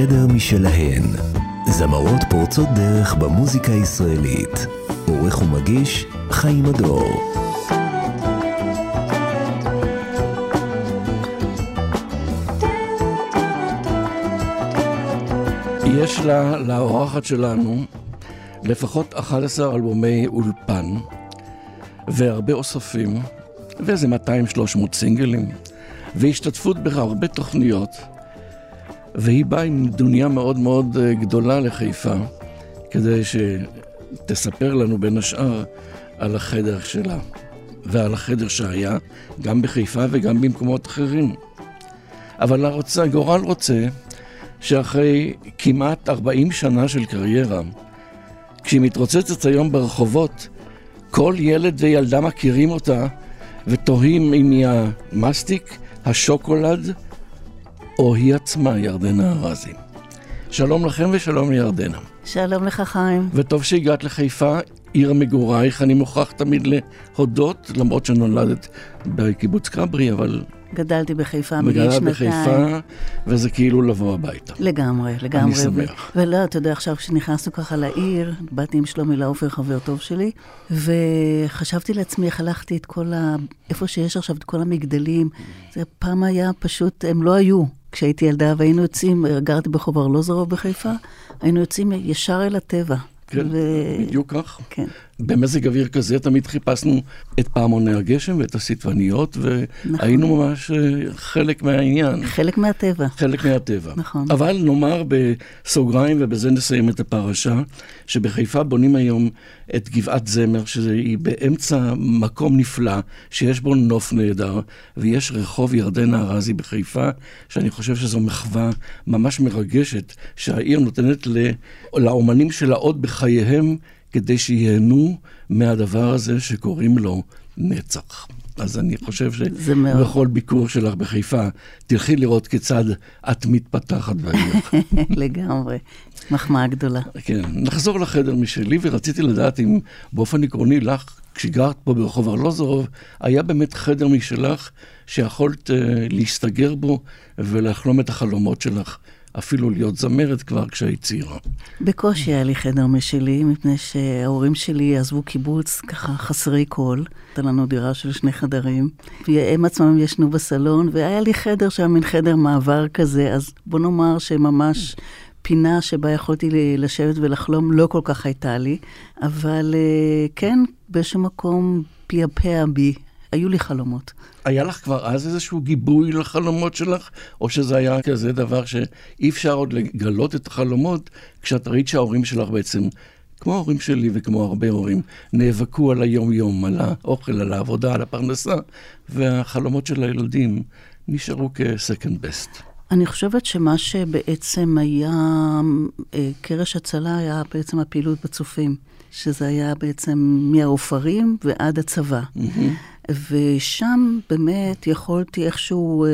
חדר משלהן. זמרות פורצות דרך במוזיקה הישראלית. עורך ומגיש, חיים הדור. יש לה, לאורחת שלנו, לפחות 11 אלבומי אולפן, והרבה אוספים, ואיזה 200-300 סינגלים, והשתתפות בהרבה תוכניות, והיא באה עם דוניה מאוד מאוד אה, גדולה לחיפה, כדי שתספר לנו בין השאר על החדר שלה, ועל החדר שהיה, גם בחיפה וגם במקומות אחרים. אבל הרוצה, גורל רוצה שאחרי כמעט 40 שנה של קריירה, כשהיא מתרוצצת היום ברחובות, כל ילד וילדה מכירים אותה ותוהים אם היא המסטיק, השוקולד או היא עצמה, ירדנה ארזי. שלום לכם ושלום לירדנה. שלום לך, חיים. וטוב שהגעת לחיפה, עיר מגורייך. אני מוכרח תמיד להודות, למרות שנולדת בקיבוץ כברי, אבל גדלתי בחיפה מגיל שנתיים. גדלת בחיפה, וזה כאילו לבוא הביתה. לגמרי, לגמרי. אני שמח. ולא, אתה יודע, עכשיו כשנכנסנו ככה לעיר, באתי עם שלומי לאופר, חבר טוב שלי, וחשבתי לעצמי איך הלכתי את כל ה... איפה שיש עכשיו את כל המגדלים. זה פעם היה פשוט, הם לא היו. כשהייתי ילדה והיינו יוצאים, גרתי ברחוב ארלוזרוב בחיפה, היינו יוצאים ישר אל הטבע. כן, ו... בדיוק כך. כן. במזג אוויר כזה תמיד חיפשנו את פעמוני הגשם ואת הסיטבניות, והיינו נכון. ממש אה, חלק מהעניין. חלק מהטבע. חלק מהטבע. נכון. אבל נאמר בסוגריים, ובזה נסיים את הפרשה, שבחיפה בונים היום את גבעת זמר, שהיא באמצע מקום נפלא, שיש בו נוף נהדר, ויש רחוב ירדנה ארזי בחיפה, שאני חושב שזו מחווה ממש מרגשת, שהעיר נותנת לאומנים שלה עוד בחייהם. כדי שייהנו מהדבר הזה שקוראים לו נצח. אז אני חושב שבכל ביקור שלך בחיפה, תלכי לראות כיצד את מתפתחת בעיר. לגמרי, מחמאה גדולה. כן, נחזור לחדר משלי, ורציתי לדעת אם באופן עקרוני לך, כשגרת פה ברחוב ארלוזורוב, היה באמת חדר משלך שיכולת uh, להסתגר בו ולחלום את החלומות שלך אפילו להיות זמרת כבר כשהיית צעירה. בקושי היה לי חדר משלי, מפני שההורים שלי עזבו קיבוץ ככה חסרי כל. הייתה לנו דירה של שני חדרים, והם עצמם ישנו בסלון, והיה לי חדר שהיה מין חדר מעבר כזה, אז בוא נאמר שממש... פינה שבה יכולתי לשבת ולחלום לא כל כך הייתה לי, אבל אה, כן, באיזשהו מקום פייפע בי היו לי חלומות. היה לך כבר אז איזשהו גיבוי לחלומות שלך, או שזה היה כזה דבר שאי אפשר עוד לגלות את החלומות, כשאת ראית שההורים שלך בעצם, כמו ההורים שלי וכמו הרבה הורים, נאבקו על היום-יום, על האוכל, על העבודה, על הפרנסה, והחלומות של הילדים נשארו כ-second best. אני חושבת שמה שבעצם היה אה, קרש הצלה היה בעצם הפעילות בצופים, שזה היה בעצם מהעופרים ועד הצבא. Mm-hmm. ושם באמת יכולתי איכשהו... אה,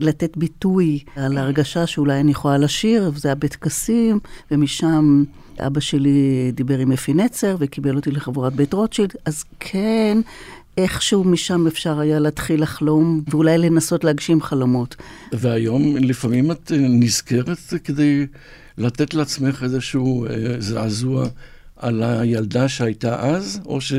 לתת ביטוי על ההרגשה שאולי אני יכולה לשיר, וזה היה בטקסים, ומשם אבא שלי דיבר עם אפי נצר וקיבל אותי לחבורת בית רוטשילד, אז כן, איכשהו משם אפשר היה להתחיל לחלום, ואולי לנסות להגשים חלומות. והיום לפעמים את נזכרת כדי לתת לעצמך איזשהו אה, זעזוע על הילדה שהייתה אז, או ש...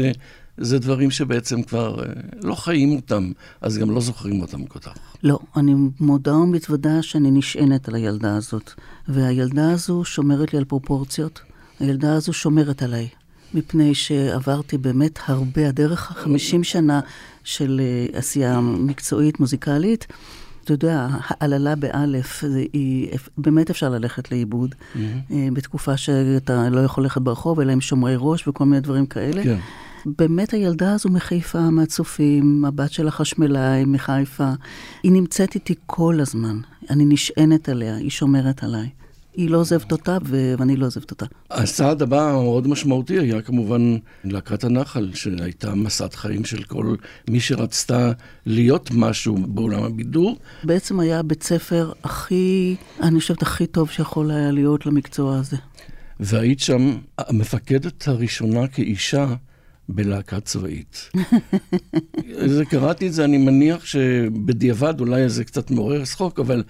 זה דברים שבעצם כבר אה, לא חיים אותם, אז גם לא זוכרים אותם כל כך. לא, אני מודה ומתוודה שאני נשענת על הילדה הזאת. והילדה הזו שומרת לי על פרופורציות. הילדה הזו שומרת עליי. מפני שעברתי באמת הרבה, הדרך 50 שנה של אה, עשייה מקצועית, מוזיקלית. אתה יודע, העללה באלף, היא, באמת אפשר ללכת לאיבוד, mm-hmm. בתקופה שאתה לא יכול ללכת ברחוב, אלא עם שומרי ראש וכל מיני דברים כאלה. כן. באמת הילדה הזו מחיפה, מהצופים, הבת של החשמלאי מחיפה, היא נמצאת איתי כל הזמן. אני נשענת עליה, היא שומרת עליי. היא לא עוזבת אותה ואני לא עוזבת אותה. הצעד הבא המאוד משמעותי היה כמובן להקת הנחל, שהייתה מסעת חיים של כל מי שרצתה להיות משהו בעולם הבידור. בעצם היה הבית ספר הכי, אני חושבת, הכי טוב שיכול היה להיות למקצוע הזה. והיית שם המפקדת הראשונה כאישה בלהקה צבאית. זה, קראתי את זה, אני מניח שבדיעבד אולי זה קצת מעורר צחוק, אבל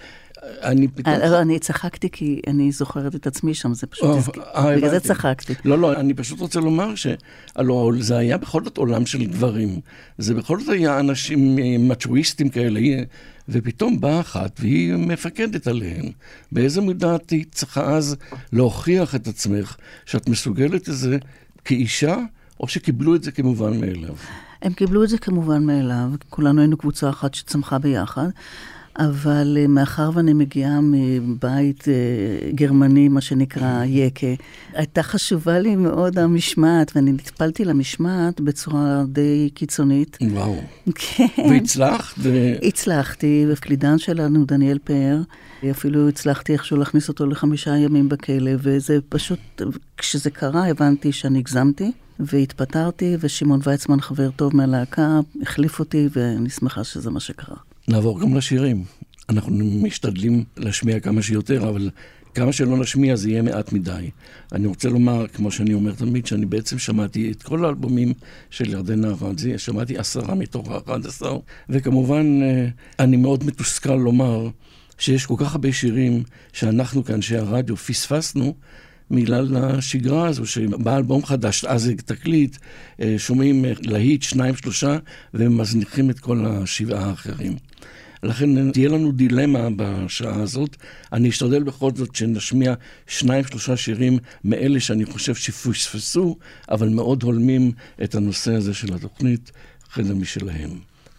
אני פתאום... אה, לא, אני צחקתי כי אני זוכרת את עצמי שם, זה פשוט... אה, בגלל זה צחקתי. לא, לא, אני פשוט רוצה לומר שהלוא זה היה בכל זאת עולם של גברים. זה בכל זאת היה אנשים מצ'ואיסטים כאלה, ופתאום באה אחת והיא מפקדת עליהם. באיזה מידה את צריכה אז להוכיח את עצמך שאת מסוגלת לזה כאישה, או שקיבלו את זה כמובן מאליו? הם קיבלו את זה כמובן מאליו, כולנו היינו קבוצה אחת שצמחה ביחד. אבל אה, מאחר ואני מגיעה מבית אה, גרמני, מה שנקרא יקה, הייתה חשובה לי מאוד המשמעת, ואני נטפלתי למשמעת בצורה די קיצונית. וואו. כן. והצלחת? ו... הצלחתי, וקלידן שלנו, דניאל פאר, אפילו הצלחתי איכשהו להכניס אותו לחמישה ימים בכלא, וזה פשוט, כשזה קרה הבנתי שאני הגזמתי. והתפטרתי, ושמעון ויצמן, חבר טוב מהלהקה, החליף אותי, ואני שמחה שזה מה שקרה. נעבור גם לשירים. אנחנו משתדלים להשמיע כמה שיותר, אבל כמה שלא נשמיע זה יהיה מעט מדי. אני רוצה לומר, כמו שאני אומר תמיד, שאני בעצם שמעתי את כל האלבומים של ירדנה ארנזי, שמעתי עשרה מתוך האחד עשר, וכמובן אה, אני מאוד מתוסכל לומר שיש כל כך הרבה שירים שאנחנו כאנשי הרדיו פספסנו, בגלל השגרה הזו, שבא אלבום חדש, אז זה תקליט, אה, שומעים אה, להיט, שניים, שלושה, ומזניחים את כל השבעה האחרים. לכן תהיה לנו דילמה בשעה הזאת. אני אשתדל בכל זאת שנשמיע שניים, שלושה שירים מאלה שאני חושב שפספסו, אבל מאוד הולמים את הנושא הזה של התוכנית, חדר משלהם.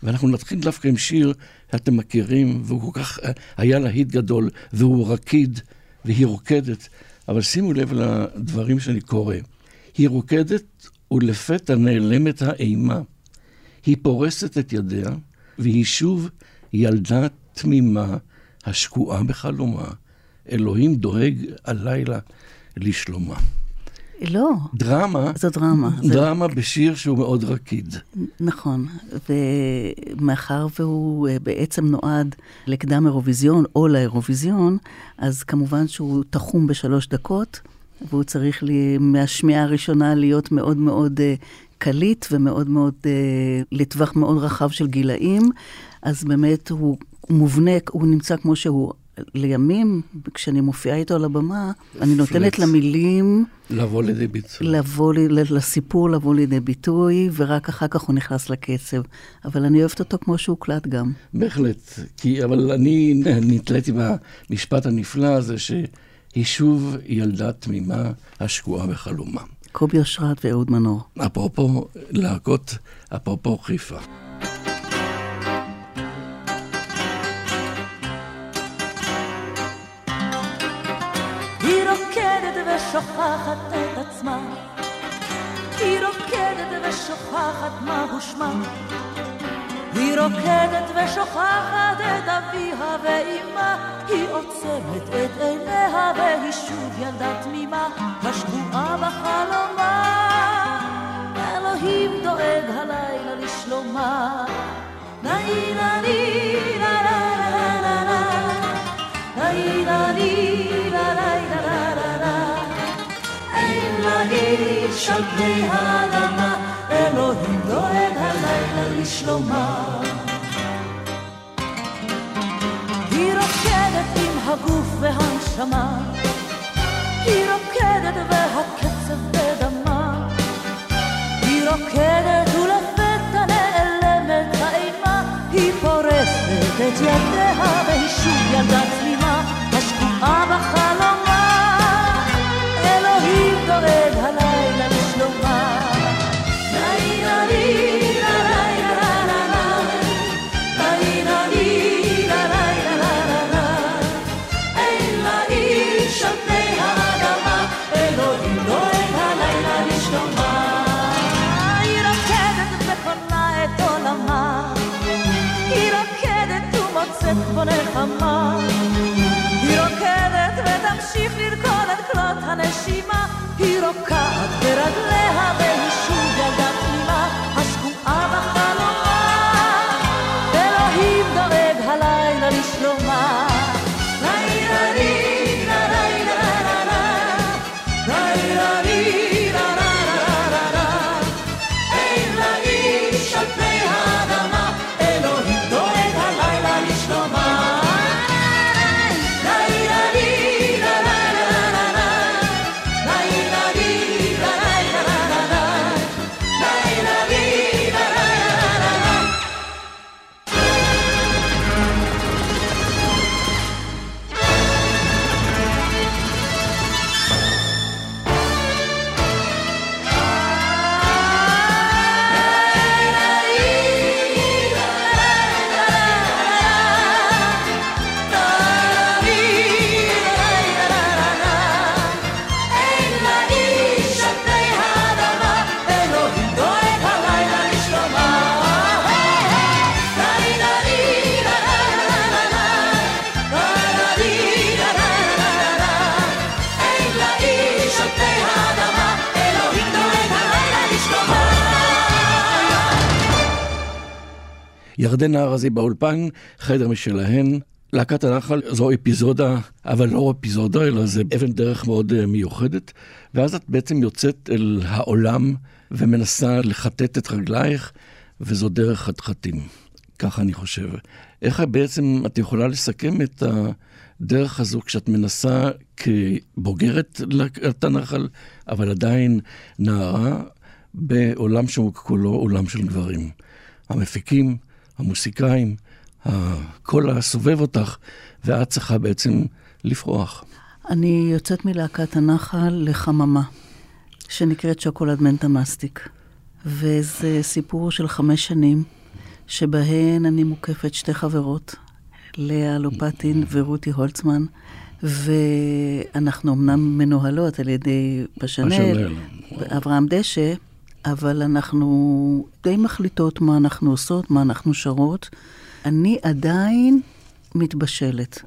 ואנחנו נתחיל דווקא עם שיר שאתם מכירים, והוא כל כך אה, היה להיט גדול, והוא רקיד, והיא רוקדת. אבל שימו לב לדברים שאני קורא. היא רוקדת ולפתע נעלמת האימה. היא פורסת את ידיה, והיא שוב ילדה תמימה השקועה בחלומה. אלוהים דואג הלילה לשלומה. לא. דרמה. זו דרמה. דרמה זה... בשיר שהוא מאוד רקיד. נכון, ומאחר והוא אה, בעצם נועד לקדם אירוויזיון או לאירוויזיון, אז כמובן שהוא תחום בשלוש דקות, והוא צריך לי, מהשמיעה הראשונה להיות מאוד מאוד uh, קליט ומאוד מאוד, uh, לטווח מאוד רחב של גילאים, אז באמת הוא מובנה, הוא נמצא כמו שהוא. לימים, כשאני מופיעה איתו על הבמה, אני נותנת למילים... לבוא לידי ביטוי. לבוא, לסיפור לבוא לידי ביטוי, ורק אחר כך הוא נכנס לקצב. אבל אני אוהבת אותו כמו שהוא הוקלט גם. בהחלט. כי, אבל אני נתליתי במשפט הנפלא הזה, שהיא שוב ילדה תמימה השקועה בחלומה. קובי אושרת ואהוד מנור. אפרופו להקות, אפרופו חיפה. שוכחת את עצמה. היא רוקדת ושוכחת מהו שמה. היא רוקדת ושוכחת את אביה ואימה, היא עוצמת את עיניה והיא שוב ילדה תמימה, השקועה בחלומה. אלוהים דואג הלילה לשלומה. נאי נאי נאי לאיש על פני האדמה, אלוהים דואג הלילה לשלומה. היא רוקדת עם הגוף והנשמה, היא רוקדת והקצב בדמה, היא רוקדת ולפתע נעלמת האימה, היא פורסת את ידיה והיא שוב ילדה תמימה, השקועה בחלומה. ירדנה ארזי באולפן, חדר משלהן. להקת הנחל זו אפיזודה, אבל לא אפיזודה, אלא זה אבן דרך מאוד אה, מיוחדת. ואז את בעצם יוצאת אל העולם ומנסה לחטט את רגלייך, וזו דרך חתחתים. ככה אני חושב. איך בעצם את יכולה לסכם את הדרך הזו כשאת מנסה כבוגרת להקת הנחל, אבל עדיין נערה, בעולם שהוא כולו עולם של גברים. המפיקים, המוסיקאים, כל הסובב אותך, ואת צריכה בעצם לפרוח. אני יוצאת מלהקת הנחל לחממה, שנקראת שוקולד מנטה מסטיק. וזה סיפור של חמש שנים, שבהן אני מוקפת שתי חברות, לאה לופטין ורותי הולצמן, ואנחנו אמנם מנוהלות על ידי פשנל, אברהם דשא, אבל אנחנו די מחליטות מה אנחנו עושות, מה אנחנו שרות. אני עדיין מתבשלת.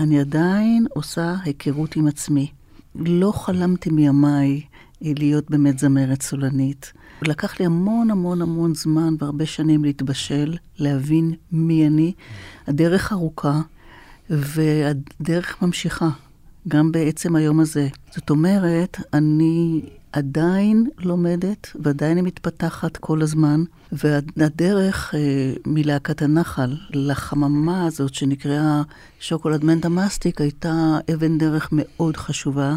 אני עדיין עושה היכרות עם עצמי. לא חלמתי מימיי להיות באמת זמרת סולנית. לקח לי המון המון המון זמן והרבה שנים להתבשל, להבין מי אני. הדרך ארוכה, והדרך ממשיכה, גם בעצם היום הזה. זאת אומרת, אני עדיין לומדת ועדיין היא מתפתחת כל הזמן, והדרך אה, מלהקת הנחל לחממה הזאת שנקראה שוקולד מנטה מסטיק הייתה אבן דרך מאוד חשובה,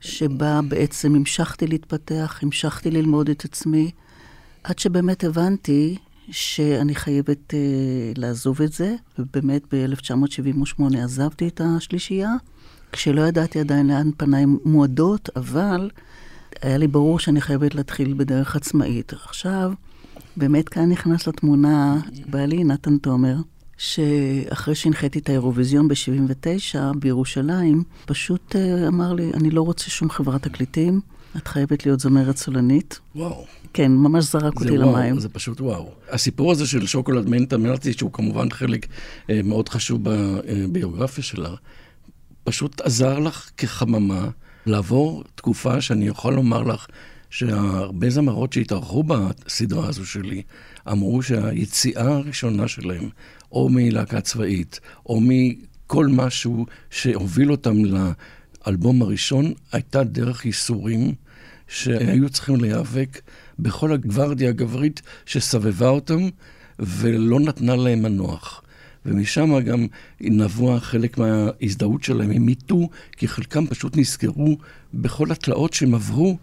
שבה בעצם המשכתי להתפתח, המשכתי ללמוד את עצמי, עד שבאמת הבנתי שאני חייבת אה, לעזוב את זה, ובאמת ב-1978 עזבתי את השלישייה, כשלא ידעתי עדיין לאן פניי מועדות, אבל היה לי ברור שאני חייבת להתחיל בדרך עצמאית. עכשיו, באמת כאן נכנס לתמונה בעלי, נתן תומר, שאחרי שהנחיתי את האירוויזיון ב-79 בירושלים, פשוט uh, אמר לי, אני לא רוצה שום חברת תקליטים, את חייבת להיות זמרת סולנית. וואו. כן, ממש זרק אותי וואו, למים. זה פשוט וואו. הסיפור הזה של שוקולד מנטה מלטי, שהוא כמובן חלק אה, מאוד חשוב בביוגרפיה שלה, פשוט עזר לך כחממה לעבור תקופה שאני יכול לומר לך שהרבה זמרות שהתארחו בסדרה הזו שלי, אמרו שהיציאה הראשונה שלהם, או מלהקה צבאית, או מכל משהו שהוביל אותם לאלבום הראשון, הייתה דרך ייסורים שהיו צריכים להיאבק בכל הגוורדיה הגברית שסבבה אותם ולא נתנה להם מנוח. ומשם גם נבוע חלק מההזדהות שלהם עם מיטו, כי חלקם פשוט נזכרו בכל התלאות שהם עברו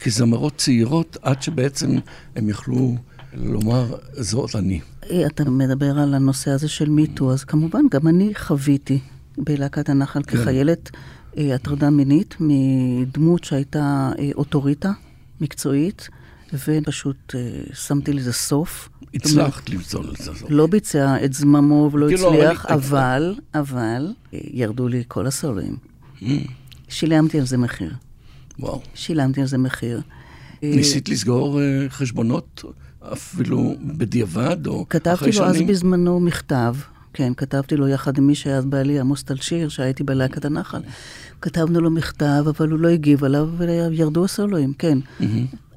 כזמרות צעירות, עד שבעצם הם יכלו לומר, זאת אני. אתה מדבר על הנושא הזה של מיטו, אז כמובן, גם אני חוויתי בלהקת הנחל כן. כחיילת אה, הטרדה מינית מדמות שהייתה אה, אוטוריטה מקצועית, ופשוט אה, שמתי לזה סוף. הצלחת למצוא לזה סוף. לא ביצע את זממו ולא כאילו, הצליח, אבל, אבל, ירדו לי כל הסולואים. Mm. שילמתי על זה מחיר. וואו. שילמתי על זה מחיר. ניסית לסגור uh, חשבונות אפילו בדיעבד או אחרי שנים? כתבתי לו אז בזמנו מכתב, כן, כתבתי לו יחד עם מי שהיה אז בעלי, עמוס טלשיר, שהייתי בלהקת הנחל. כתבנו לו מכתב, אבל הוא לא הגיב עליו, וירדו הסולואים, כן. Mm-hmm.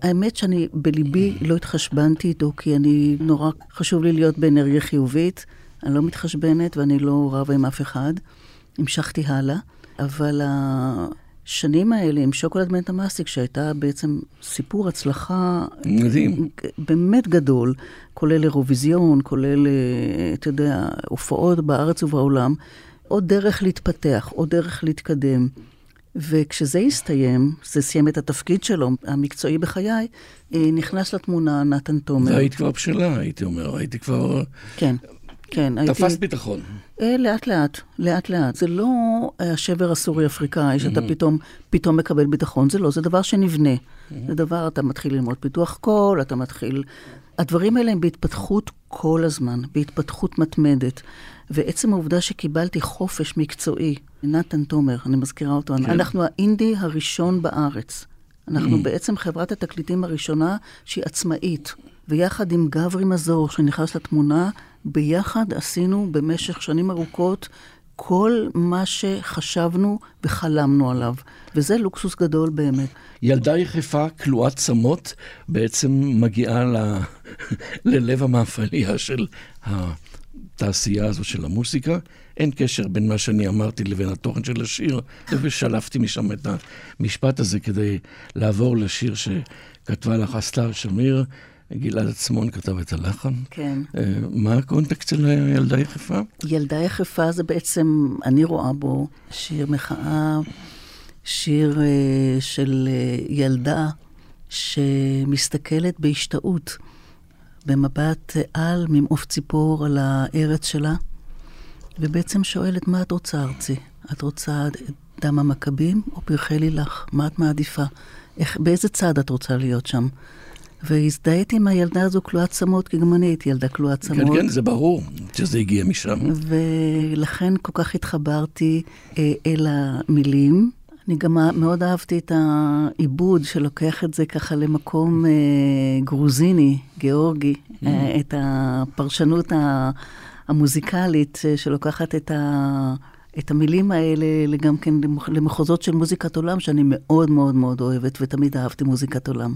האמת שאני בליבי לא התחשבנתי איתו, כי אני נורא חשוב לי להיות באנרגיה חיובית. אני לא מתחשבנת ואני לא רבה עם אף אחד. המשכתי הלאה, אבל השנים האלה עם שוקולד מנטה מסטיק, שהייתה בעצם סיפור הצלחה... מדהים. באמת גדול, כולל אירוויזיון, כולל, אה, אתה יודע, הופעות בארץ ובעולם. עוד דרך להתפתח, עוד דרך להתקדם. וכשזה הסתיים, זה סיים את התפקיד שלו, המקצועי בחיי, אה, נכנס לתמונה נתן תומר. והיית כבר בשלה, הייתי אומר, הייתי כבר... כן. כן, הייתי... תפסת ביטחון. אה, לאט לאט, לאט לאט. זה לא השבר הסורי-אפריקאי, שאתה mm-hmm. פתאום, פתאום מקבל ביטחון, זה לא, זה דבר שנבנה. Mm-hmm. זה דבר, אתה מתחיל ללמוד פיתוח קול, אתה מתחיל... הדברים האלה הם בהתפתחות כל הזמן, בהתפתחות מתמדת. ועצם העובדה שקיבלתי חופש מקצועי, נתן תומר, אני מזכירה אותו, כן. אנחנו האינדי הראשון בארץ. אנחנו mm. בעצם חברת התקליטים הראשונה שהיא עצמאית. ויחד עם גברי מזור שנכנס לתמונה, ביחד עשינו במשך שנים ארוכות כל מה שחשבנו וחלמנו עליו, וזה לוקסוס גדול באמת. ילדה יחפה, כלואת צמות, בעצם מגיעה ל... ללב המאפליה של התעשייה הזו של המוסיקה. אין קשר בין מה שאני אמרתי לבין התוכן של השיר, ושלפתי משם את המשפט הזה כדי לעבור לשיר שכתבה לך אסתר שמיר. גלעד עצמון כתב את הלחן. כן. אה, מה הקונטקסט של ילדה יחפה? ילדה יחפה זה בעצם, אני רואה בו שיר מחאה, שיר uh, של uh, ילדה שמסתכלת בהשתאות, במבט על ממעוף ציפור על הארץ שלה, ובעצם שואלת, מה את רוצה, ארצי? את רוצה דם המכבים או פרחי לילך? מה את מעדיפה? איך, באיזה צד את רוצה להיות שם? והזדהיתי עם הילדה הזו כלואת צמות, כי גם אני הייתי ילדה כלואת צמות. כן, כן, זה ברור שזה הגיע משם. ולכן כל כך התחברתי אה, אל המילים. אני גם מאוד אהבתי את העיבוד שלוקח את זה ככה למקום אה, גרוזיני, גיאורגי, mm. אה, את הפרשנות המוזיקלית אה, שלוקחת את ה... את המילים האלה גם כן למחוזות של מוזיקת עולם, שאני מאוד מאוד מאוד אוהבת, ותמיד אהבתי מוזיקת עולם.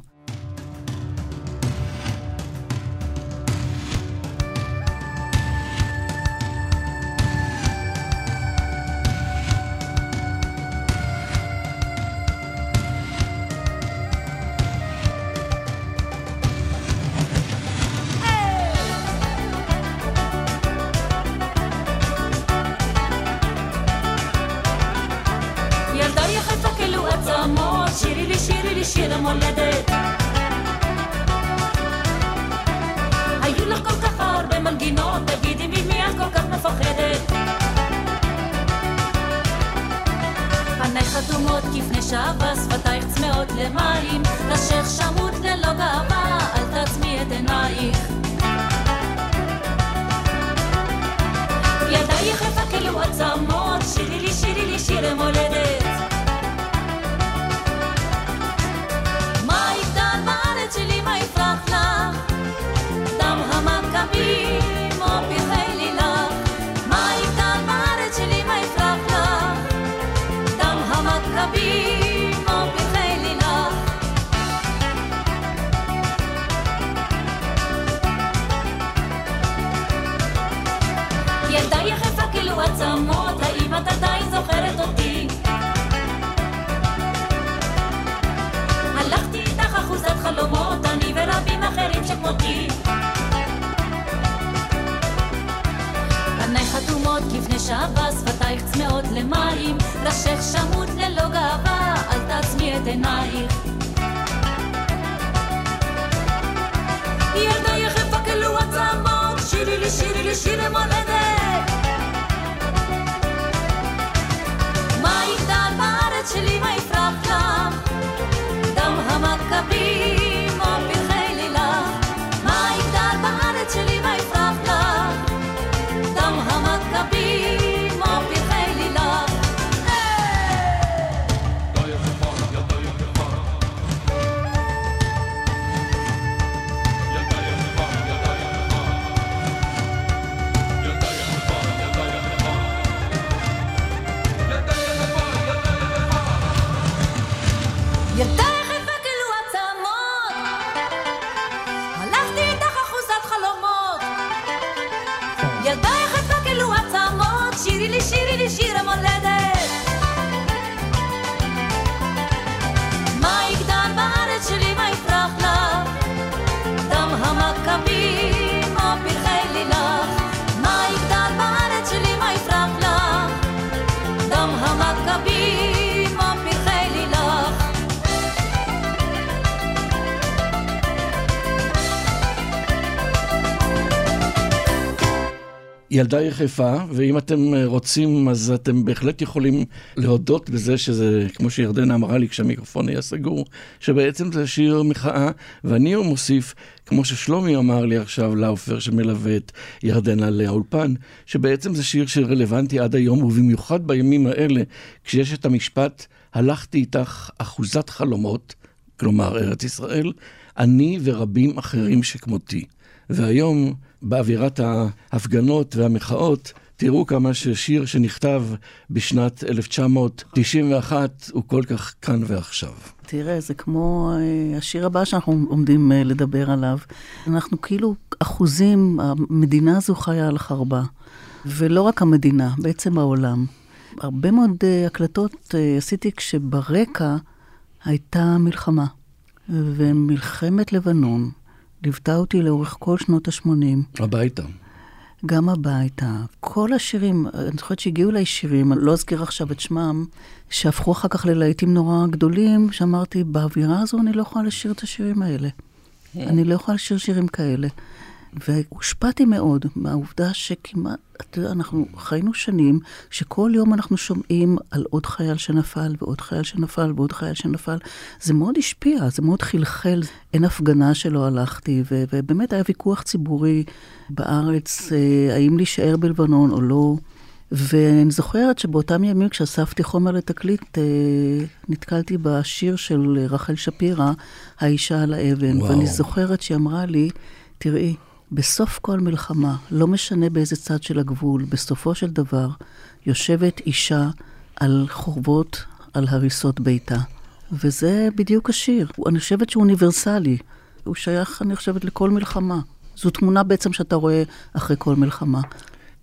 ילדה יחפה, ואם אתם אה, רוצים, אז אתם בהחלט יכולים להודות בזה שזה, כמו שירדנה אמרה לי כשהמיקרופון היה סגור, שבעצם זה שיר מחאה, ואני מוסיף, כמו ששלומי אמר לי עכשיו, לאופר שמלווה את ירדנה לאולפן, שבעצם זה שיר שרלוונטי עד היום, ובמיוחד בימים האלה, כשיש את המשפט, הלכתי איתך אחוזת חלומות, כלומר ארץ ישראל, אני ורבים אחרים שכמותי. והיום, באווירת ההפגנות והמחאות, תראו כמה ששיר שנכתב בשנת 1991 הוא כל כך כאן ועכשיו. תראה, זה כמו אה, השיר הבא שאנחנו עומדים אה, לדבר עליו. אנחנו כאילו אחוזים, המדינה הזו חיה על חרבה. ולא רק המדינה, בעצם העולם. הרבה מאוד uh, הקלטות עשיתי כשברקע הייתה מלחמה. ומלחמת לבנון ליוותה אותי לאורך כל שנות ה-80. הביתה. גם הביתה. כל השירים, אני זוכרת שהגיעו אליי שירים, אני לא אזכיר עכשיו את שמם, שהפכו אחר כך ללהיטים נורא גדולים, שאמרתי, באווירה הזו אני לא יכולה לשיר את השירים האלה. כן. אני לא יכולה לשיר שירים כאלה. והושפעתי מאוד מהעובדה שכמעט, אתה יודע, אנחנו חיינו שנים שכל יום אנחנו שומעים על עוד חייל שנפל ועוד חייל שנפל ועוד חייל שנפל. זה מאוד השפיע, זה מאוד חלחל. אין הפגנה שלא הלכתי, ו- ובאמת היה ויכוח ציבורי בארץ, אה, האם להישאר בלבנון או לא. ואני זוכרת שבאותם ימים כשאספתי חומר לתקליט, אה, נתקלתי בשיר של רחל שפירא, האישה על האבן. וואו. ואני זוכרת שהיא אמרה לי, תראי, בסוף כל מלחמה, לא משנה באיזה צד של הגבול, בסופו של דבר, יושבת אישה על חורבות, על הריסות ביתה. וזה בדיוק השיר. אני חושבת שהוא אוניברסלי. הוא שייך, אני חושבת, לכל מלחמה. זו תמונה בעצם שאתה רואה אחרי כל מלחמה.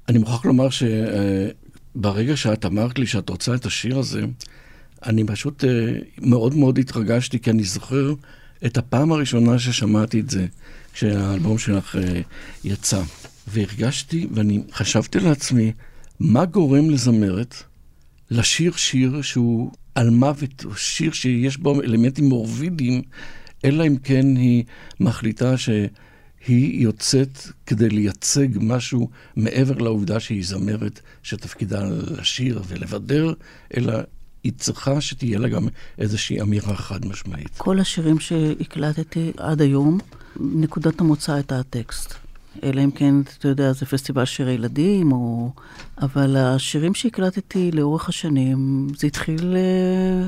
אני מוכרח לומר שברגע שאת אמרת לי שאת רוצה את השיר הזה, אני פשוט אה, מאוד מאוד התרגשתי, כי אני זוכר את הפעם הראשונה ששמעתי את זה. כשהאלבום שלך uh, יצא. והרגשתי, ואני חשבתי לעצמי, מה גורם לזמרת לשיר שיר שהוא על מוות, או שיר שיש בו אלמנטים מורבידיים, אלא אם כן היא מחליטה שהיא יוצאת כדי לייצג משהו מעבר לעובדה שהיא זמרת שתפקידה לשיר ולבדר, אלא היא צריכה שתהיה לה גם איזושהי אמירה חד משמעית. כל השירים שהקלטתי עד היום, נקודת המוצא הייתה הטקסט. אלא אם כן, אתה יודע, זה פסטיבל שירי ילדים, או... אבל השירים שהקלטתי לאורך השנים, זה התחיל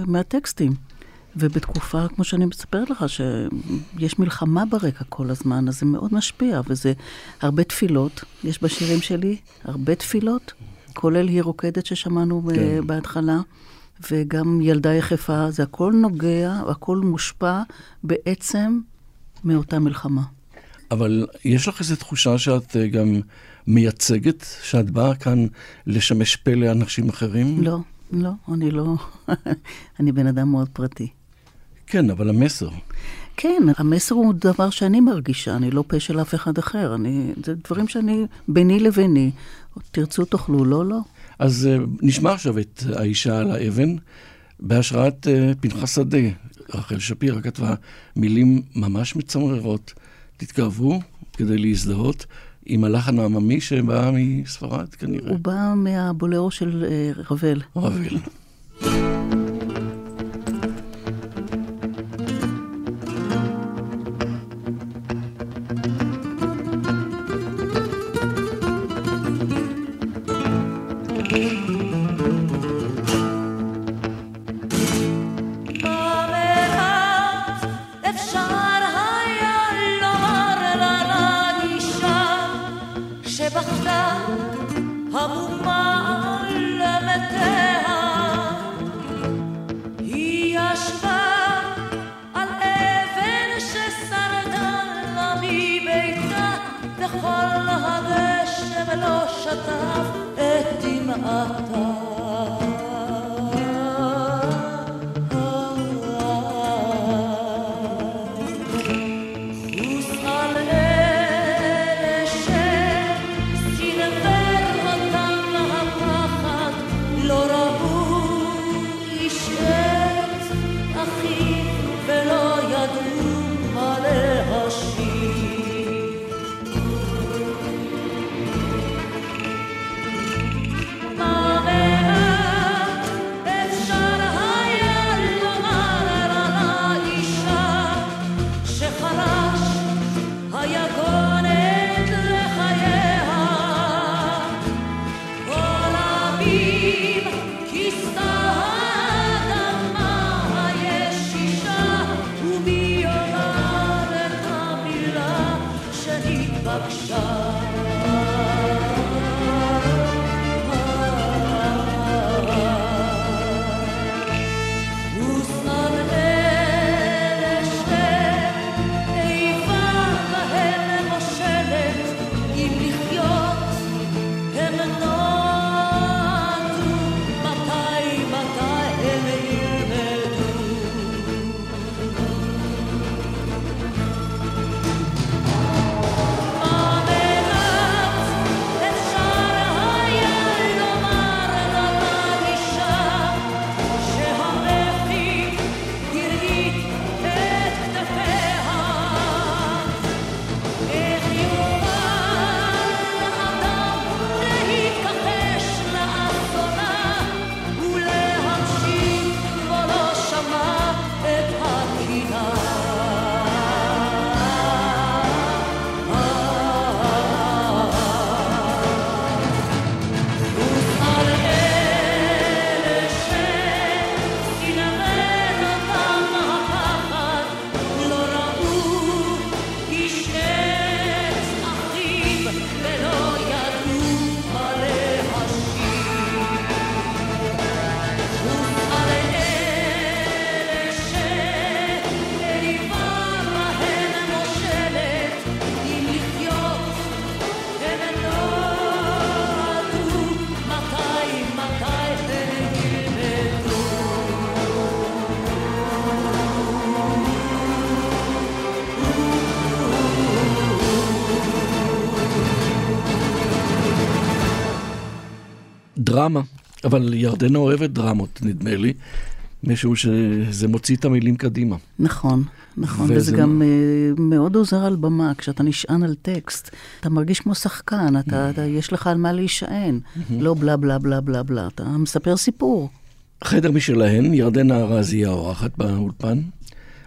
uh, מהטקסטים. ובתקופה, כמו שאני מספרת לך, שיש מלחמה ברקע כל הזמן, אז זה מאוד משפיע, וזה הרבה תפילות, יש בשירים שלי הרבה תפילות, כולל היא רוקדת ששמענו כן. בהתחלה. וגם ילדה יחפה, זה הכל נוגע, הכל מושפע בעצם מאותה מלחמה. אבל יש לך איזו תחושה שאת אה, גם מייצגת, שאת באה כאן לשמש פה לאנשים אחרים? לא, לא, אני לא. אני בן אדם מאוד פרטי. כן, אבל המסר. כן, המסר הוא דבר שאני מרגישה, אני לא פה של אף אחד אחר. אני, זה דברים שאני, ביני לביני. תרצו תאכלו, לא, לא. אז uh, נשמע עכשיו את האישה על האבן, בהשראת uh, פנחס שדה. רחל שפירא כתבה מילים ממש מצמררות. תתקרבו כדי להזדהות עם הלחן העממי שבא מספרד כנראה. הוא בא מהבולאו של uh, רבל. רבל. דרמה, אבל ירדנה אוהבת דרמות, נדמה לי, משום שזה מוציא את המילים קדימה. נכון, נכון, וזה, וזה- גם uh, מאוד עוזר על במה, כשאתה נשען על טקסט, אתה מרגיש כמו שחקן, אתה, אתה, יש לך על מה להישען, לא בלה בלה בלה בלה בלה, אתה מספר סיפור. חדר משלהן, ירדנה ארזי היא האורחת באולפן.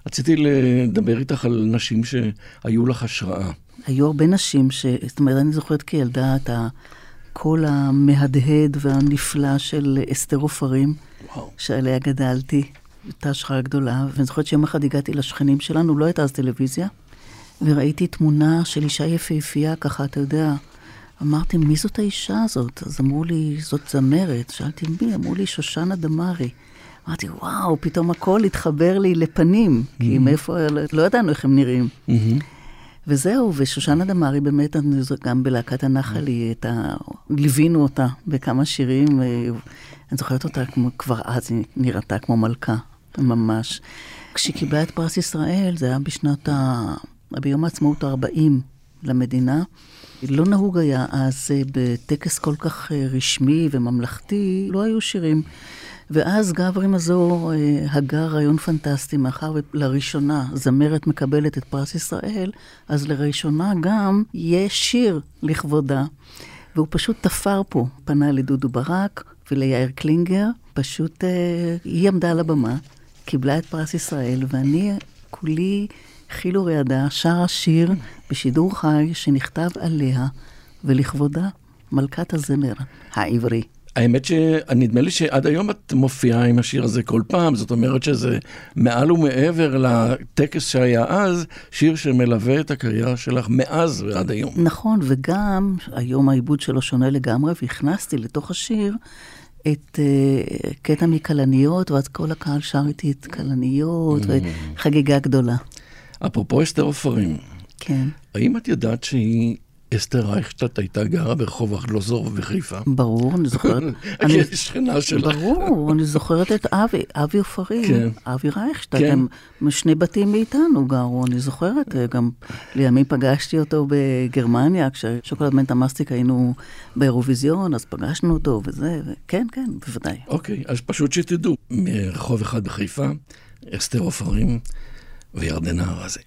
רציתי לדבר איתך על נשים שהיו לך השראה. היו הרבה נשים ש... זאת אומרת, אני זוכרת כילדה את הקול המהדהד והנפלא של אסתר עופרים. שעליה גדלתי, הייתה השחרה גדולה, ואני זוכרת שיום אחד הגעתי לשכנים שלנו, לא הייתה אז טלוויזיה, וראיתי תמונה של אישה יפהפייה, ככה, אתה יודע, אמרתי, מי זאת האישה הזאת? אז אמרו לי, זאת זמרת. שאלתי, מי? אמרו לי, שושנה דמארי. אמרתי, וואו, פתאום הכל התחבר לי לפנים, כי מאיפה, לא ידענו איך הם נראים. וזהו, ושושנה דמארי באמת, גם בלהקת הנחל, היא הייתה, ליווינו אותה בכמה שירים, אה, אני זוכרת אותה כמו, כבר אז היא נראתה כמו מלכה, ממש. כשהיא קיבלה את פרס ישראל, זה היה בשנת ה... ביום העצמאות ה-40 למדינה. לא נהוג היה אז אה, בטקס כל כך אה, רשמי וממלכתי, לא היו שירים. ואז גברי מזור אה, הגה רעיון פנטסטי, מאחר ולראשונה זמרת מקבלת את פרס ישראל, אז לראשונה גם יש שיר לכבודה. והוא פשוט תפר פה, פנה לדודו ברק וליאיר קלינגר, פשוט אה, היא עמדה על הבמה, קיבלה את פרס ישראל, ואני כולי חילו רעדה, שרה שיר בשידור חי שנכתב עליה ולכבודה, מלכת הזמר העברי. האמת שנדמה לי שעד היום את מופיעה עם השיר הזה כל פעם, זאת אומרת שזה מעל ומעבר לטקס שהיה אז, שיר שמלווה את הקריירה שלך מאז ועד היום. נכון, וגם היום העיבוד שלו שונה לגמרי, והכנסתי לתוך השיר את uh, קטע מכלניות, ואז כל הקהל שר איתי את כלניות, וחגיגה גדולה. אפרופו אסתר עופרים, כן, האם את יודעת שהיא, אסתר רייכשטט הייתה גרה ברחוב ארלוזורוב בחיפה? ברור, אני זוכרת. אני, שכנה שלך. ברור, אני זוכרת את אבי, אבי עופרים, כן. אבי רייכשטט, כן. הם שני בתים מאיתנו גרו, אני זוכרת, גם לימים פגשתי אותו בגרמניה, כששוקולד מנטה מסטיק היינו באירוויזיון, אז פגשנו אותו וזה, וכן, כן, בוודאי. אוקיי, אז פשוט שתדעו, מרחוב אחד בחיפה, אסתר עופרים וירדנה ארזי.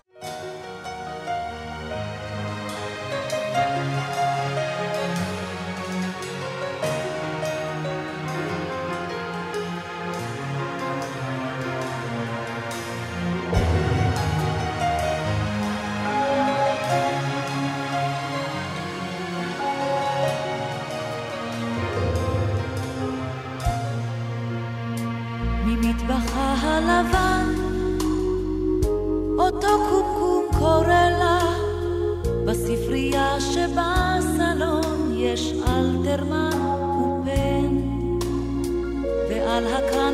שבסלון יש אלתרמן ופן, ועל הקרן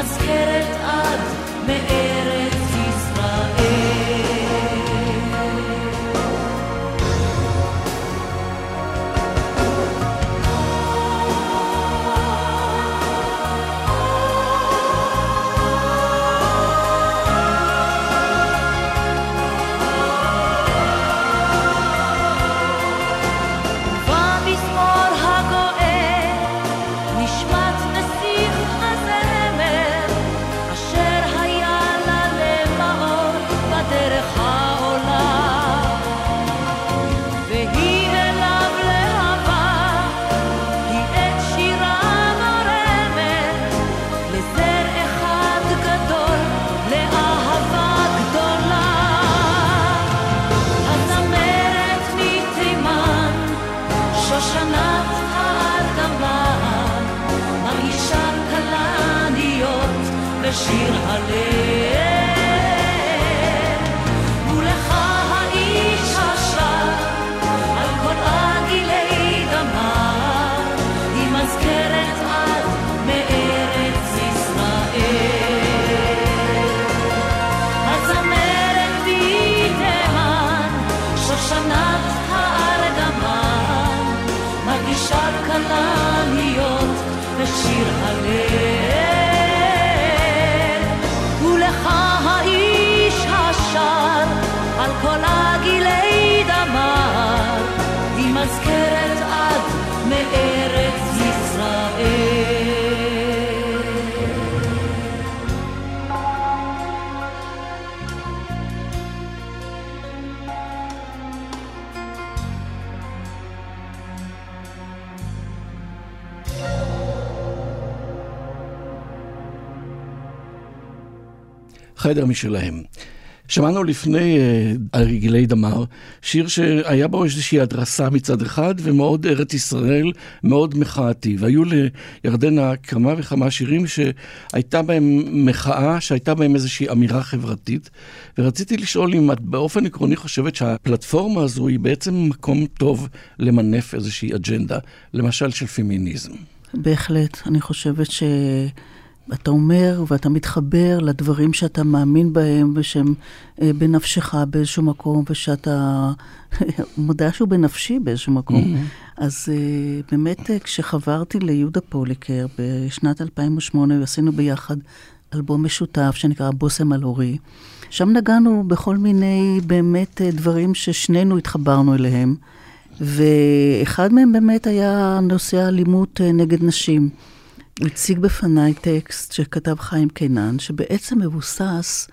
מזכרת עד מארץ חדר משלהם. שמענו לפני uh, רגילי דמר, שיר שהיה בו איזושהי הדרסה מצד אחד, ומאוד ארץ ישראל, מאוד מחאתי. והיו לירדנה כמה וכמה שירים שהייתה בהם מחאה, שהייתה בהם איזושהי אמירה חברתית. ורציתי לשאול אם את באופן עקרוני חושבת שהפלטפורמה הזו היא בעצם מקום טוב למנף איזושהי אג'נדה, למשל של פמיניזם. בהחלט. אני חושבת שאתה אומר ואתה מתחבר לדברים שאתה מאמין בהם ושהם אה, בנפשך באיזשהו מקום, ושאתה מודה שהוא בנפשי באיזשהו מקום. Mm-hmm. אז אה, באמת, אה, כשחברתי ליהודה פוליקר בשנת 2008, עשינו ביחד אלבום משותף שנקרא בושם על אורי. שם נגענו בכל מיני באמת אה, דברים ששנינו התחברנו אליהם. ואחד מהם באמת היה נושא האלימות נגד נשים. הציג בפניי טקסט שכתב חיים קינן, שבעצם מבוסס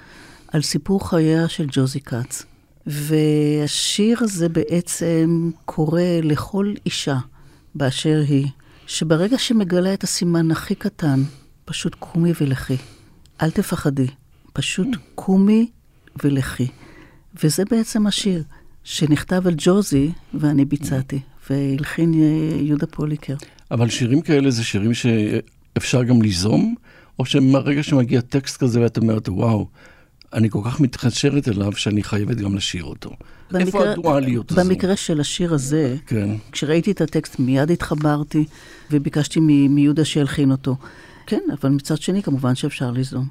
על סיפור חייה של ג'וזי כץ. והשיר הזה בעצם קורא לכל אישה באשר היא, שברגע שמגלה את הסימן הכי קטן, פשוט קומי ולכי. אל תפחדי, פשוט קומי ולכי. וזה בעצם השיר. שנכתב על ג'וזי, ואני ביצעתי, והלחין אה, יהודה פוליקר. אבל שירים כאלה זה שירים שאפשר גם ליזום, או שמהרגע שמגיע טקסט כזה ואת אומרת, וואו, אני כל כך מתחשרת אליו שאני חייבת גם לשיר אותו. במקרה, איפה הדואליות הזו? במקרה של השיר הזה, כן. כשראיתי את הטקסט מיד התחברתי וביקשתי מיהודה שילחין אותו. כן, אבל מצד שני, כמובן שאפשר ליזום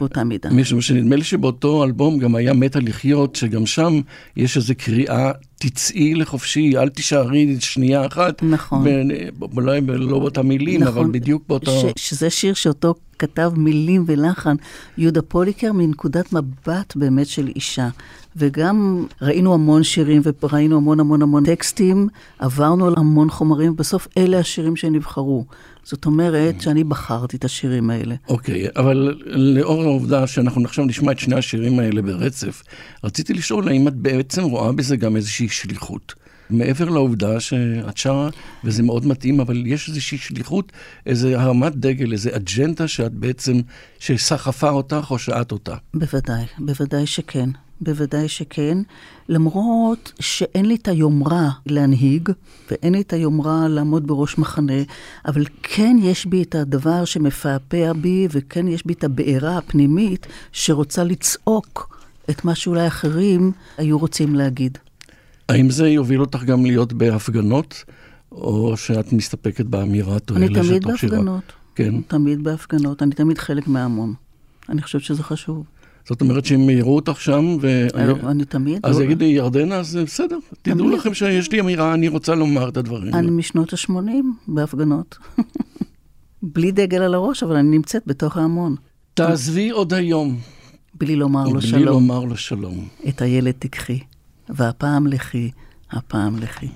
באותה מידה. משום שנדמה לי שבאותו אלבום גם היה מתה לחיות, שגם שם יש איזו קריאה, תצאי לחופשי, אל תישארי שנייה אחת. נכון. אולי לא באותה מילים, נכון, אבל בדיוק באותו... ש, שזה שיר שאותו כתב מילים ולחן יהודה פוליקר מנקודת מבט באמת של אישה. וגם ראינו המון שירים וראינו המון המון המון טקסטים, עברנו על המון חומרים, ובסוף אלה השירים שנבחרו. זאת אומרת שאני בחרתי את השירים האלה. אוקיי, okay, אבל לאור העובדה שאנחנו עכשיו נשמע את שני השירים האלה ברצף, רציתי לשאול האם את בעצם רואה בזה גם איזושהי שליחות. מעבר לעובדה שאת שרה, וזה מאוד מתאים, אבל יש איזושהי שליחות, איזה הרמת דגל, איזה אג'נדה שאת בעצם, שסחפה אותך או שאת אותה. בוודאי, בוודאי שכן. בוודאי שכן, למרות שאין לי את היומרה להנהיג, ואין לי את היומרה לעמוד בראש מחנה, אבל כן יש בי את הדבר שמפעפע בי, וכן יש בי את הבעירה הפנימית שרוצה לצעוק את מה שאולי אחרים היו רוצים להגיד. האם זה יוביל אותך גם להיות בהפגנות, או שאת מסתפקת באמירת אני תמיד בהפגנות. כן. תמיד בהפגנות, אני תמיד חלק מההמון. אני חושבת שזה חשוב. זאת אומרת שאם יראו אותך שם, ו... אני תמיד... אז יגידו ירדנה, אז בסדר. תדעו לכם שיש לי אמירה, אני רוצה לומר את הדברים. אני משנות ה-80 בהפגנות. בלי דגל על הראש, אבל אני נמצאת בתוך ההמון. תעזבי עוד היום. בלי לומר לו שלום. בלי לומר לו שלום. את הילד תיקחי, והפעם לכי, הפעם לכי.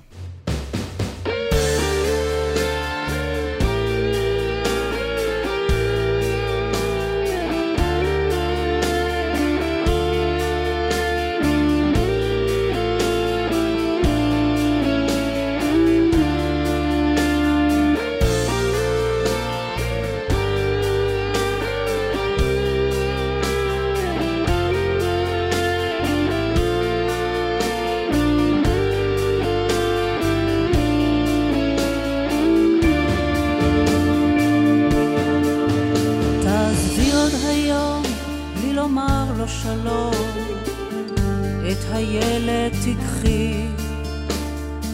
ותיקחי,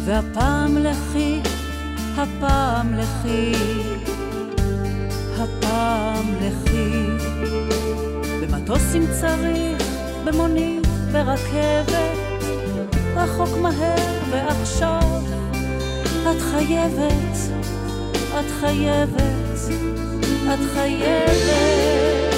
והפעם לכי, הפעם לכי, הפעם לכי. במטוס אם צריך, במונית, ברכבת, רחוק מהר ועכשיו, את חייבת, את חייבת, את חייבת.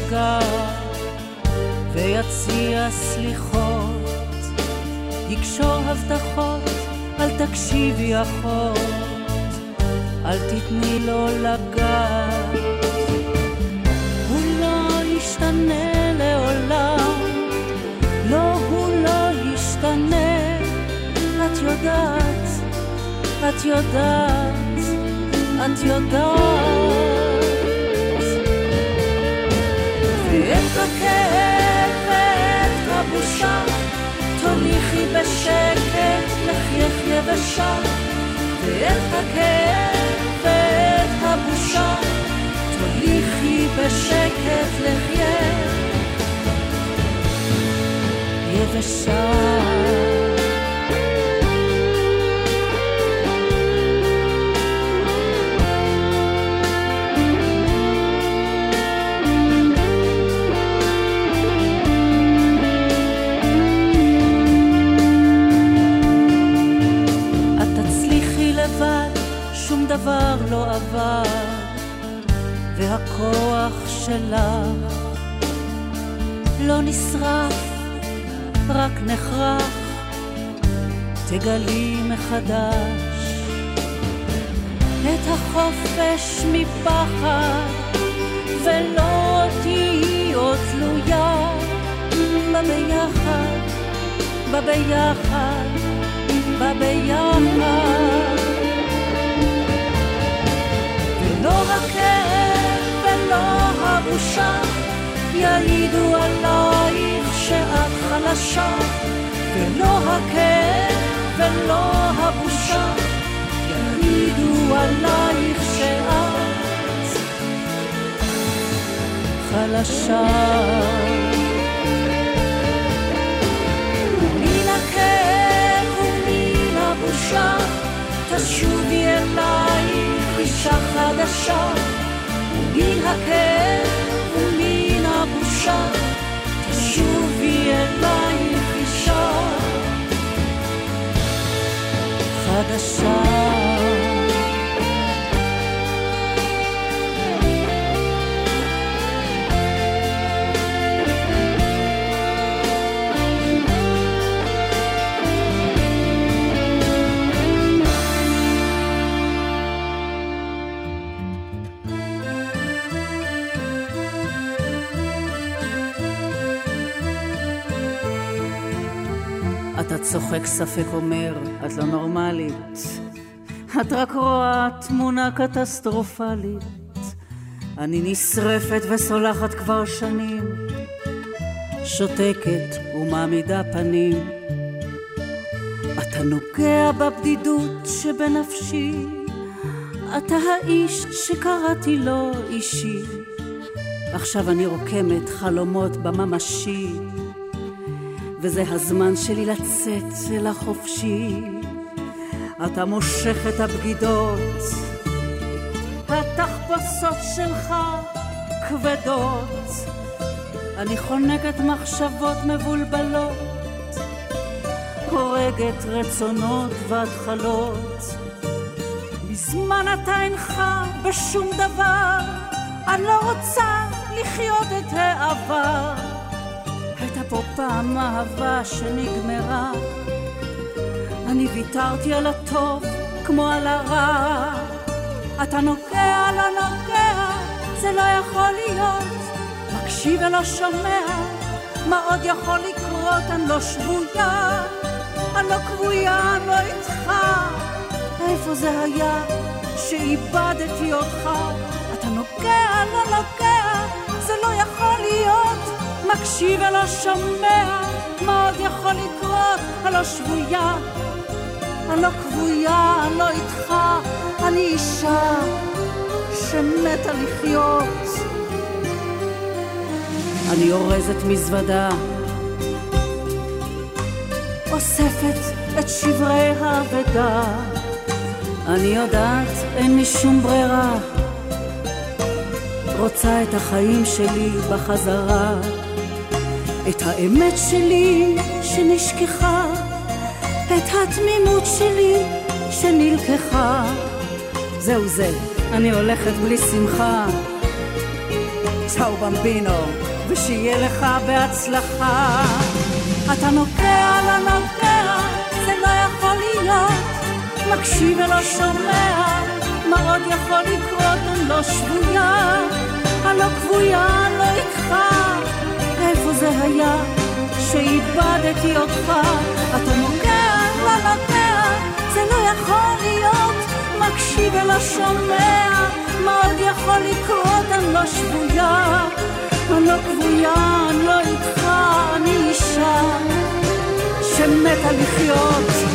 ששגה ויציע סליחות, יקשור הבטחות, אל תקשיבי אחות, אל תתני לו לגעת. הוא לא ישתנה לעולם, לא, הוא לא ישתנה, את יודעת, את יודעת, את יודעת. את הכאב ואת הבושה, תוליכי בשקט לחייך יבשה. ואת הכאב ואת הבושה, תוליכי בשקט לחייך יבשה. דבר לא עבר, והכוח שלך לא נשרף, רק נחרח, תגלי מחדש את החופש מפחד, ולא תהיי עוד תלויה בביחד, בביחד, בביחד. לא הכאב ולא הבושה יעידו עלייך שאת חלשה ולא הכאב ולא הבושה יעידו עלייך שאת חלשה. מן הכאב ומן הבושה אישה חדשה, ומן הכאב ומן הבושה, תשובי אלייך אישה חדשה. צוחק ספק אומר, את לא נורמלית. את רק רואה תמונה קטסטרופלית. אני נשרפת וסולחת כבר שנים. שותקת ומעמידה פנים. אתה נוגע בבדידות שבנפשי. אתה האיש שקראתי לו אישי. עכשיו אני רוקמת חלומות בממשי, וזה הזמן שלי לצאת אל החופשי. אתה מושך את הבגידות, התחפושות שלך כבדות. אני חונקת מחשבות מבולבלות, הורגת רצונות והתחלות. מזמן אתה אינך בשום דבר, אני לא רוצה לחיות את העבר. הייתה פה פעם אהבה שנגמרה, אני ויתרתי על הטוב כמו על הרע. אתה נוגע, לא נוגע, זה לא יכול להיות. מקשיב ולא שומע, מה עוד יכול לקרות? אני לא שבויה, אני לא כבויה, אני לא איתך. איפה זה היה שאיבדתי אותך? אתה נוגע, לא נוגע, זה לא יכול להיות. מקשיב ולא שומע, מה עוד יכול לקרות? אני לא שבויה, אני לא כבויה, אני לא איתך, אני אישה שמתה לחיות. אני אורזת מזוודה, אוספת את שברי האבדה. אני יודעת, אין לי שום ברירה. רוצה את החיים שלי בחזרה, את האמת שלי שנשכחה, את התמימות שלי שנלקחה. זהו זה, אני הולכת בלי שמחה. צאו במבינו, ושיהיה לך בהצלחה. אתה נוגע, לא נוגע, זה לא יכול להיות. מקשיב ולא שומע, מה עוד יכול לקרות? אני לא שבויה, אני לא כבויה, אני לא איתך. זה היה שאיבדתי אותך? אתה נוגע, לא נוגע, זה לא יכול להיות. מקשיב ולא שומע, מה עוד יכול לקרות? אני לא שבויה, אני לא כבויה, אני לא איתך, אני אישה שמתה לחיות.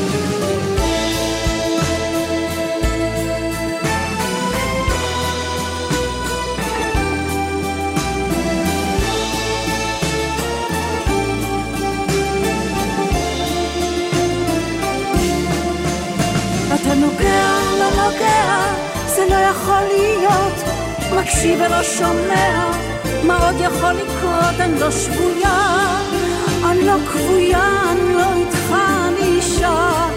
יכול להיות. מקשיב ולא שומע, מה עוד יכול לקרות? אני לא שבויה, אני לא כבויה, אני לא איתך, אני אישה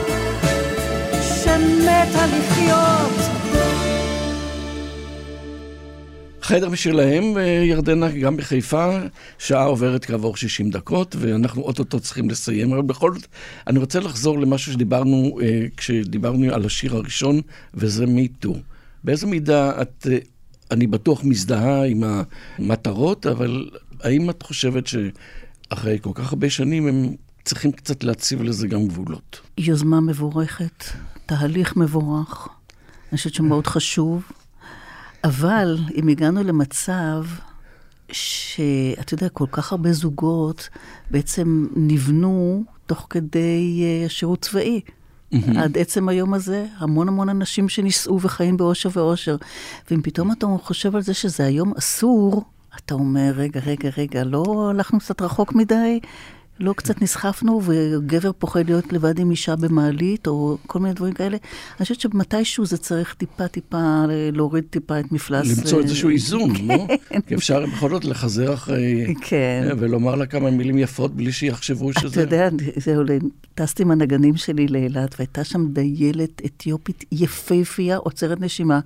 שמתה לחיות. חדר משלהם, אה, ירדנה, גם בחיפה, שעה עוברת כעבור 60 דקות, ואנחנו אוטוטו צריכים לסיים, אבל בכל זאת, אני רוצה לחזור למשהו שדיברנו, אה, כשדיברנו על השיר הראשון, וזה מיטו. באיזה מידה את, אה, אני בטוח, מזדהה עם המטרות, אבל האם את חושבת שאחרי כל כך הרבה שנים הם צריכים קצת להציב לזה גם גבולות? יוזמה מבורכת, תהליך מבורך. אני חושבת שמאוד חשוב. אבל אם הגענו למצב שאתה יודע, כל כך הרבה זוגות בעצם נבנו תוך כדי uh, שירות צבאי. Mm-hmm. עד עצם היום הזה, המון המון אנשים שנישאו וחיים באושר ואושר. ואם פתאום אתה חושב על זה שזה היום אסור, אתה אומר, רגע, רגע, רגע, לא הלכנו קצת רחוק מדי? לא קצת נסחפנו, וגבר פוחד להיות לבד עם אישה במעלית, או כל מיני דברים כאלה. אני חושבת שמתישהו זה צריך טיפה טיפה להוריד טיפה את מפלס... למצוא איזשהו איזון, לא? כי אפשר בכל זאת לחזר אחרי... כן. ולומר לה כמה מילים יפות בלי שיחשבו שזה... אתה יודע, זהו, טסתי עם הנגנים שלי לאילת, והייתה שם דיילת אתיופית יפהפייה, עוצרת נשימה.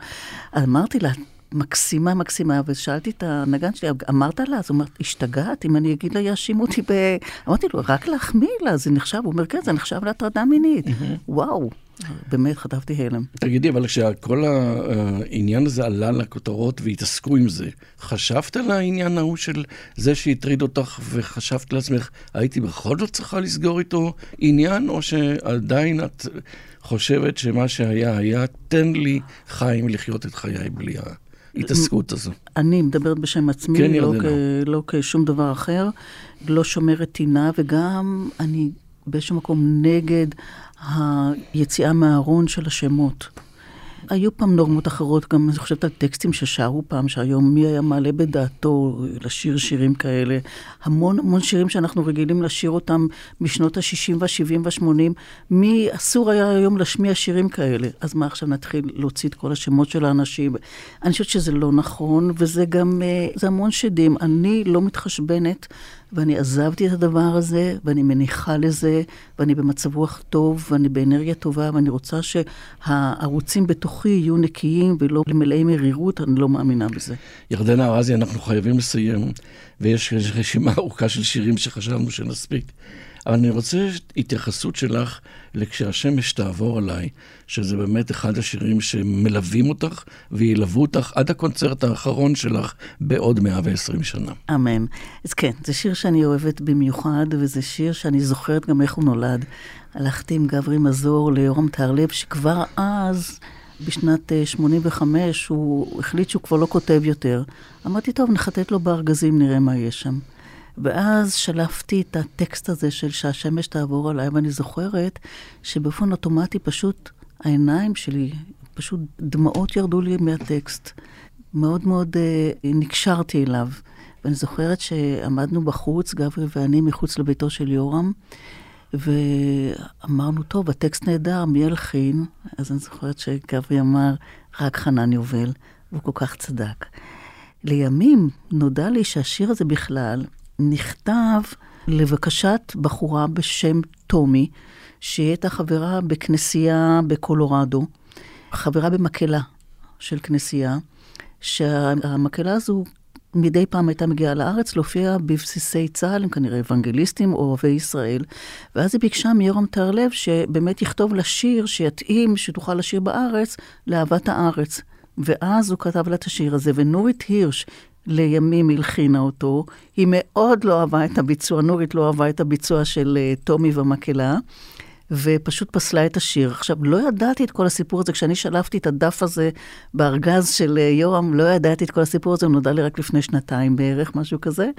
אמרתי לה, מקסימה, מקסימה, ושאלתי את הנגן שלי, אמרת לה? אז הוא אומר, השתגעת, אם אני אגיד לה, יאשימו אותי ב... אמרתי לו, רק להחמיא לה, זה נחשב, הוא אומר, כן, זה נחשב להטרדה מינית. וואו, באמת, חטפתי הלם. תגידי, אבל כשכל העניין הזה עלה לכותרות והתעסקו עם זה, חשבת על העניין ההוא של זה שהטריד אותך וחשבת לעצמך, הייתי בכל זאת צריכה לסגור איתו עניין, או שעדיין את חושבת שמה שהיה היה, תן לי חיים לחיות את חיי בלי ה... ההתעסקות הזו. אני מדברת בשם עצמי, כן, לא. כ, לא כשום דבר אחר. לא שומרת טינה, וגם אני באיזשהו מקום נגד היציאה מהארון של השמות. היו פעם נורמות אחרות, גם אני חושבת על טקסטים ששרו פעם, שהיום מי היה מעלה בדעתו לשיר שירים כאלה. המון המון שירים שאנחנו רגילים לשיר אותם משנות ה-60 וה-70 וה-80. מי אסור היה היום להשמיע שירים כאלה. אז מה עכשיו נתחיל להוציא את כל השמות של האנשים? אני חושבת שזה לא נכון, וזה גם, אה, זה המון שדים. אני לא מתחשבנת. ואני עזבתי את הדבר הזה, ואני מניחה לזה, ואני במצב רוח טוב, ואני באנרגיה טובה, ואני רוצה שהערוצים בתוכי יהיו נקיים ולא מלאי מרירות, אני לא מאמינה בזה. ירדנה ארזי, אנחנו חייבים לסיים, ויש רשימה ארוכה של שירים שחשבנו שנספיק. אבל אני רוצה התייחסות שלך ל"כשהשמש תעבור עליי", שזה באמת אחד השירים שמלווים אותך וילוו אותך עד הקונצרט האחרון שלך בעוד 120 שנה. אמן. אז כן, זה שיר שאני אוהבת במיוחד, וזה שיר שאני זוכרת גם איך הוא נולד. הלכתי עם גברי מזור ליורם טהרלב, שכבר אז... בשנת 85 אה, הוא החליט שהוא כבר לא כותב יותר. אמרתי, טוב, נחטט לו בארגזים, נראה מה יש שם. ואז שלפתי את הטקסט הזה של שהשמש תעבור עליי, ואני זוכרת שבאופן אוטומטי פשוט העיניים שלי, פשוט דמעות ירדו לי מהטקסט. מאוד מאוד אה, נקשרתי אליו. ואני זוכרת שעמדנו בחוץ, גברי ואני, מחוץ לביתו של יורם, ואמרנו, טוב, הטקסט נהדר, מי ילחין? אז אני זוכרת שגברי אמר, רק חנן יובל, והוא כל כך צדק. לימים נודע לי שהשיר הזה בכלל נכתב לבקשת בחורה בשם טומי, שהיא הייתה חברה בכנסייה בקולורדו, חברה במקהלה של כנסייה, שהמקהלה הזו מדי פעם הייתה מגיעה לארץ להופיע בבסיסי צה"ל, הם כנראה אוונגליסטים או אוהבי ישראל, ואז היא ביקשה מיורם טהרלב שבאמת יכתוב לה שיר שיתאים, שתוכל לשיר בארץ, לאהבת הארץ. ואז הוא כתב לה את השיר הזה, ונורית הירש, לימים הלחינה אותו. היא מאוד לא אהבה את הביצוע, נורית לא אהבה את הביצוע של uh, טומי ומקהלה, ופשוט פסלה את השיר. עכשיו, לא ידעתי את כל הסיפור הזה, כשאני שלפתי את הדף הזה בארגז של uh, יורם, לא ידעתי את כל הסיפור הזה, הוא נודע לי רק לפני שנתיים בערך, משהו כזה.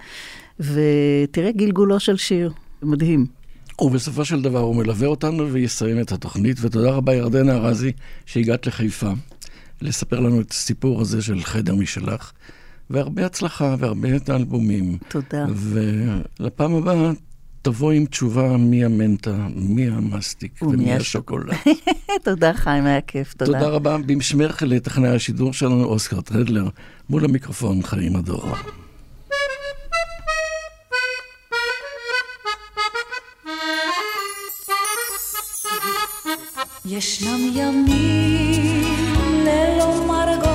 ותראה גלגולו של שיר, מדהים. ובסופו של דבר הוא מלווה אותנו ויסיים את התוכנית, ותודה רבה ירדנה ארזי שהגעת לחיפה לספר לנו את הסיפור הזה של חדר משלך. והרבה הצלחה והרבה את האלבומים. תודה. ולפעם הבאה תבוא עם תשובה מי המנטה, מי המסטיק ומי השוקולד. תודה חיים, היה כיף, תודה. תודה רבה. במשמרך לטכנאי השידור שלנו, אוסקר טרדלר, מול המיקרופון חיים הדור. ישנם ימים ללא מרגוע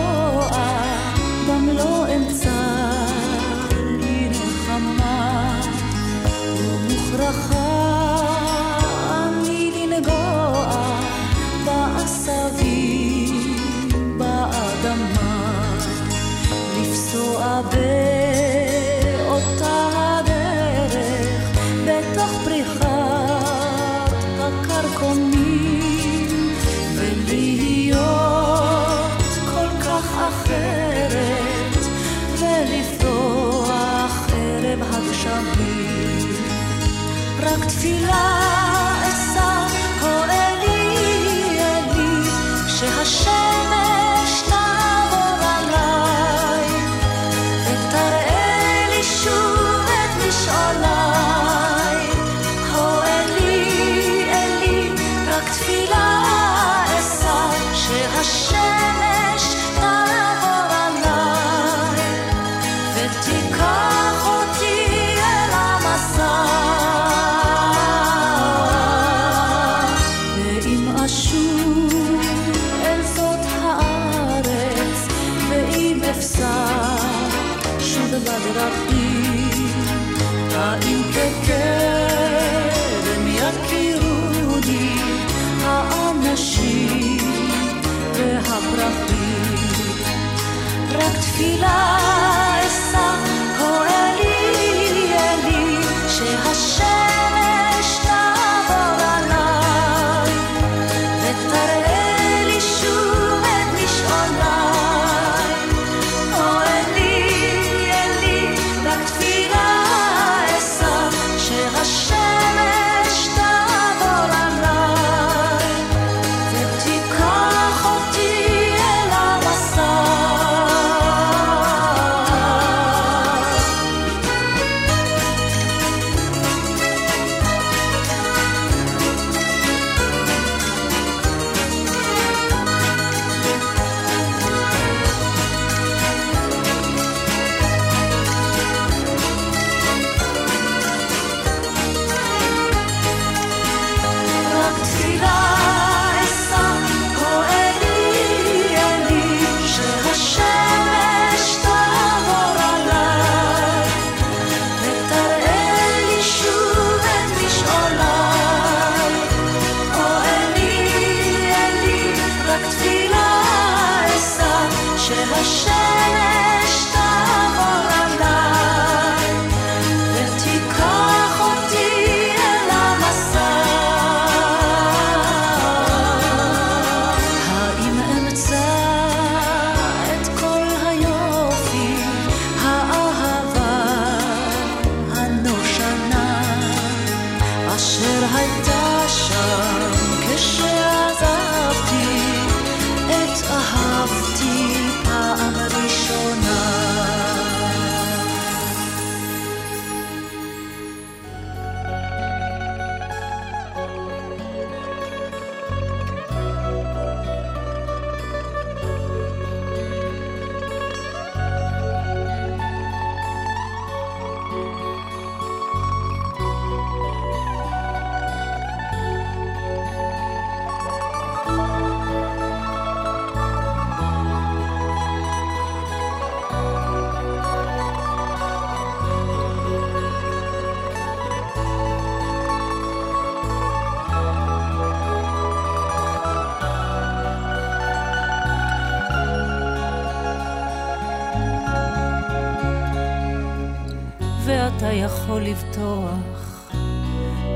יכול לבטוח,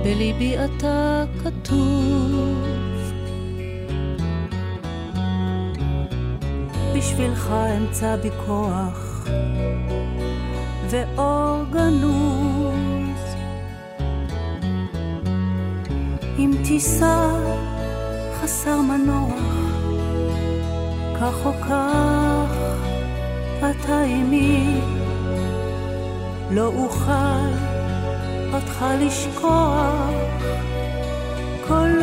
בליבי אתה כתוב. בשבילך אמצא בי כוח ואור גנוז. אם תיסע חסר מנוח, כך או כך אתה עימי, לא אוכל אותך לשכוח, כל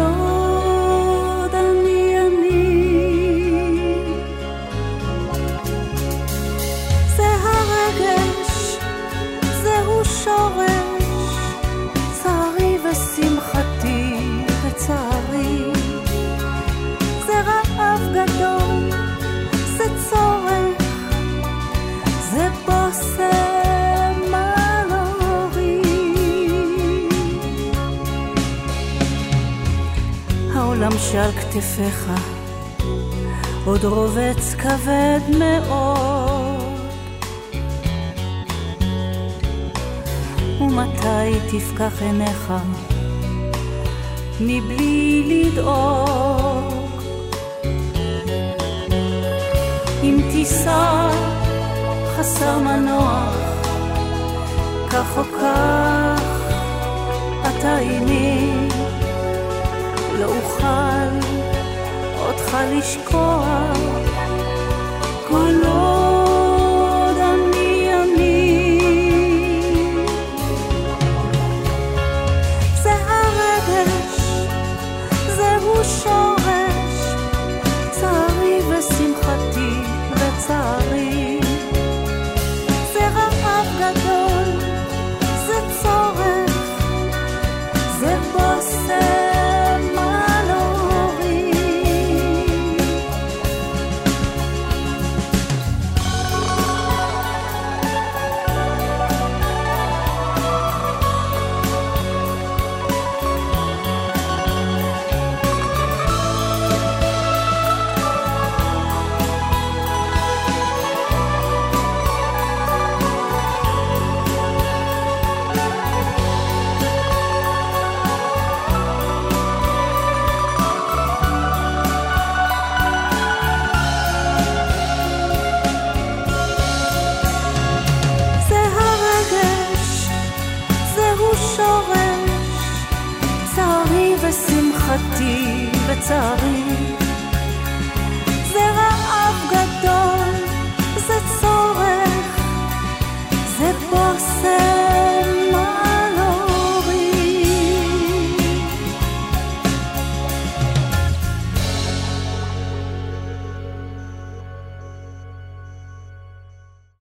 שעל כתפיך עוד רובץ כבד מאוד. ומתי תפקח עיניך מבלי לדאוג? אם תיסע חסר מנוח, כך או כך אתה עימי, לא אוכל אותך לשכוח, כל עוד